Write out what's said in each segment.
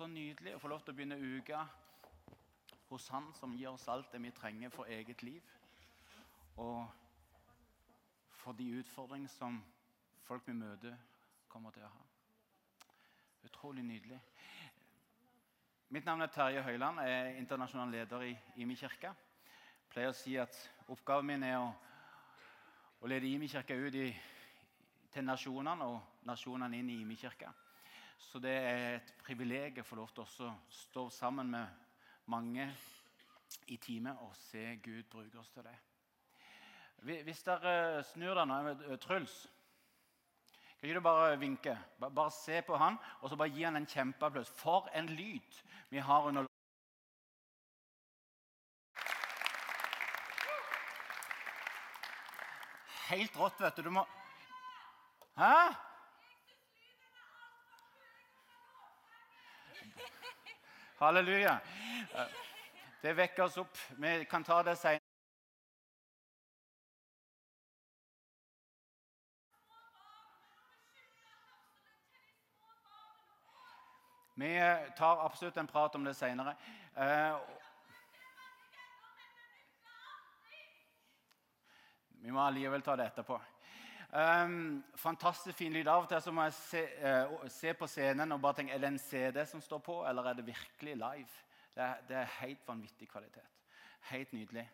så nydelig å få lov til å begynne uka hos Han som gir oss alt det vi trenger for eget liv. Og for de utfordringene som folk vi møter, kommer til å ha. Utrolig nydelig. Mitt navn er Terje Høiland. Jeg er internasjonal leder i IMI kirke. Jeg pleier å si at oppgaven min er å, å lede IMI kirke ut i, til nasjonene og nasjonene inn i IMI kirke. Så det er et privilegium å få lov til å stå sammen med mange i teamet og se Gud bruke oss til det. Hvis dere snur dere nå Truls kan ikke du bare vinke? Bare se på han, og så bare gi han en kjempeapplaus. For en lyd vi har under Helt rått, vet du. Du må Hæ? Halleluja. Det vekker oss opp. Vi kan ta det senere. Vi tar absolutt en prat om det seinere. Eh, vi må allikevel ta det etterpå. Um, fantastisk fin lyd. Av og til så må jeg se, uh, se, på scenen og bare tenke er det en CD som står på, eller er det virkelig live. Det er, det er helt vanvittig kvalitet. Helt nydelig.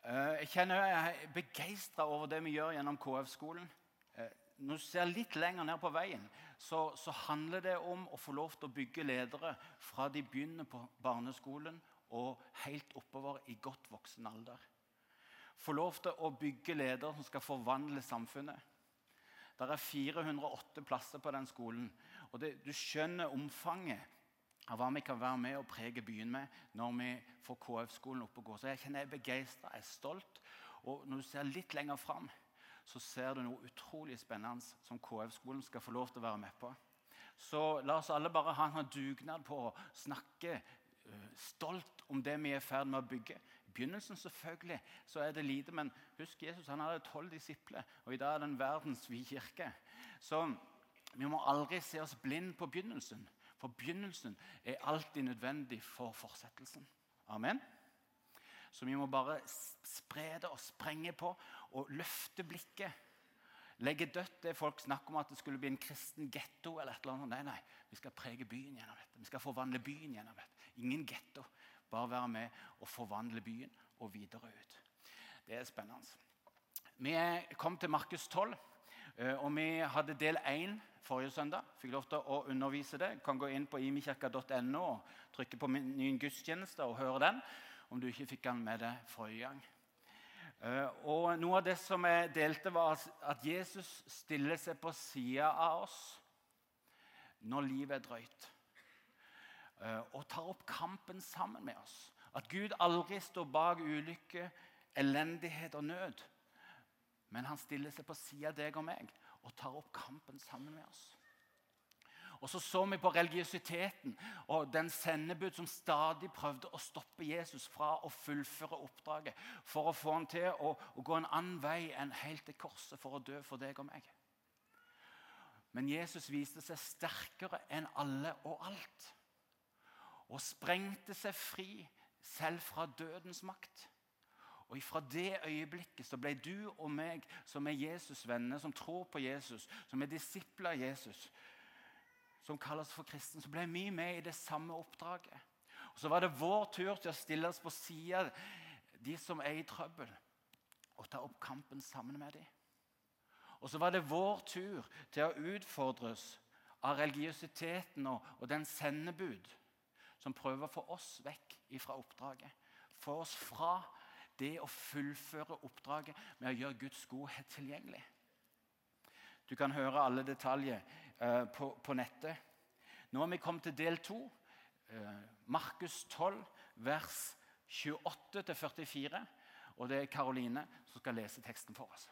Uh, jeg kjenner jeg er begeistra over det vi gjør gjennom KF-skolen. Uh, når du ser litt lenger ned på veien, så, så, handler det om å få lov til å bygge ledere fra de begynner på barneskolen og helt oppover i godt voksen alder få lov til å bygge ledere som skal forvandle samfunnet. Det er 408 plasser på den skolen. og det, Du skjønner omfanget av hva vi kan være med og prege byen med når vi får KF-skolen opp og gå. Så Jeg kjenner jeg er begeistra, jeg er stolt. Og når du ser litt lenger fram, så ser du noe utrolig spennende som KF-skolen skal få lov til å være med på. Så la oss alle bare ha en dugnad på å snakke Eh, stolt om det vi er i ferd med å bygge. Begynnelsen selvfølgelig, så er det lite, men husk Jesus han hadde tolv disipler, og i dag er det en verdensvid kirke. Så vi må aldri se oss blind på begynnelsen, for begynnelsen er alltid nødvendig for fortsettelsen. Amen. Så vi må bare spre det og sprenge på og løfte blikket legge dødt det folk snakker om at det skulle bli en kristen getto. eller et eller. Nei, nei, vi skal prege byen gjennom dette. Vi skal forvandle byen gjennom dette. Ingen getto. Bare være med og forvandle byen og videre ut. Det er spennende. Vi kom til Markus 12, eh, og vi hadde del 1 forrige søndag. Fikk lov til å undervise det. Du kan gå inn på imikirka.no og trykke på ny gudstjeneste og høre den om du ikke fikk den med deg forrige gang. Eh, og Noe av det som jeg delte, var at Jesus stiller seg på sida av oss når livet er drøyt. Eh, og tar opp kampen sammen med oss. At Gud aldri står bak ulykke, elendighet og nød. Men han stiller seg på sida av deg og meg og tar opp kampen sammen med oss. Og så så vi på religiøsiteten og den sendebud som stadig prøvde å stoppe Jesus fra å fullføre oppdraget for å få han til å, å gå en annen vei enn helt til korset for å dø for deg og meg. Men Jesus viste seg sterkere enn alle og alt og sprengte seg fri selv fra dødens makt. Og Fra det øyeblikket så ble du og meg, som er Jesus' venner, som tror på Jesus, som er disipler av Jesus, som kalles for kristen, så ble vi med i det samme oppdraget. Og Så var det vår tur til å stille oss på sida de som er i trøbbel, og ta opp kampen sammen med dem. Og så var det vår tur til å utfordres av religiøsiteten og, og den sendebud som prøver å få oss vekk fra oppdraget. Få oss fra det å fullføre oppdraget med å gjøre Guds godhet tilgjengelig. Du kan høre alle detaljer eh, på, på, nettet. Nå har vi kommet til del to. Eh, Markus 12, vers 28-44. Og det er Karoline som skal lese teksten for oss.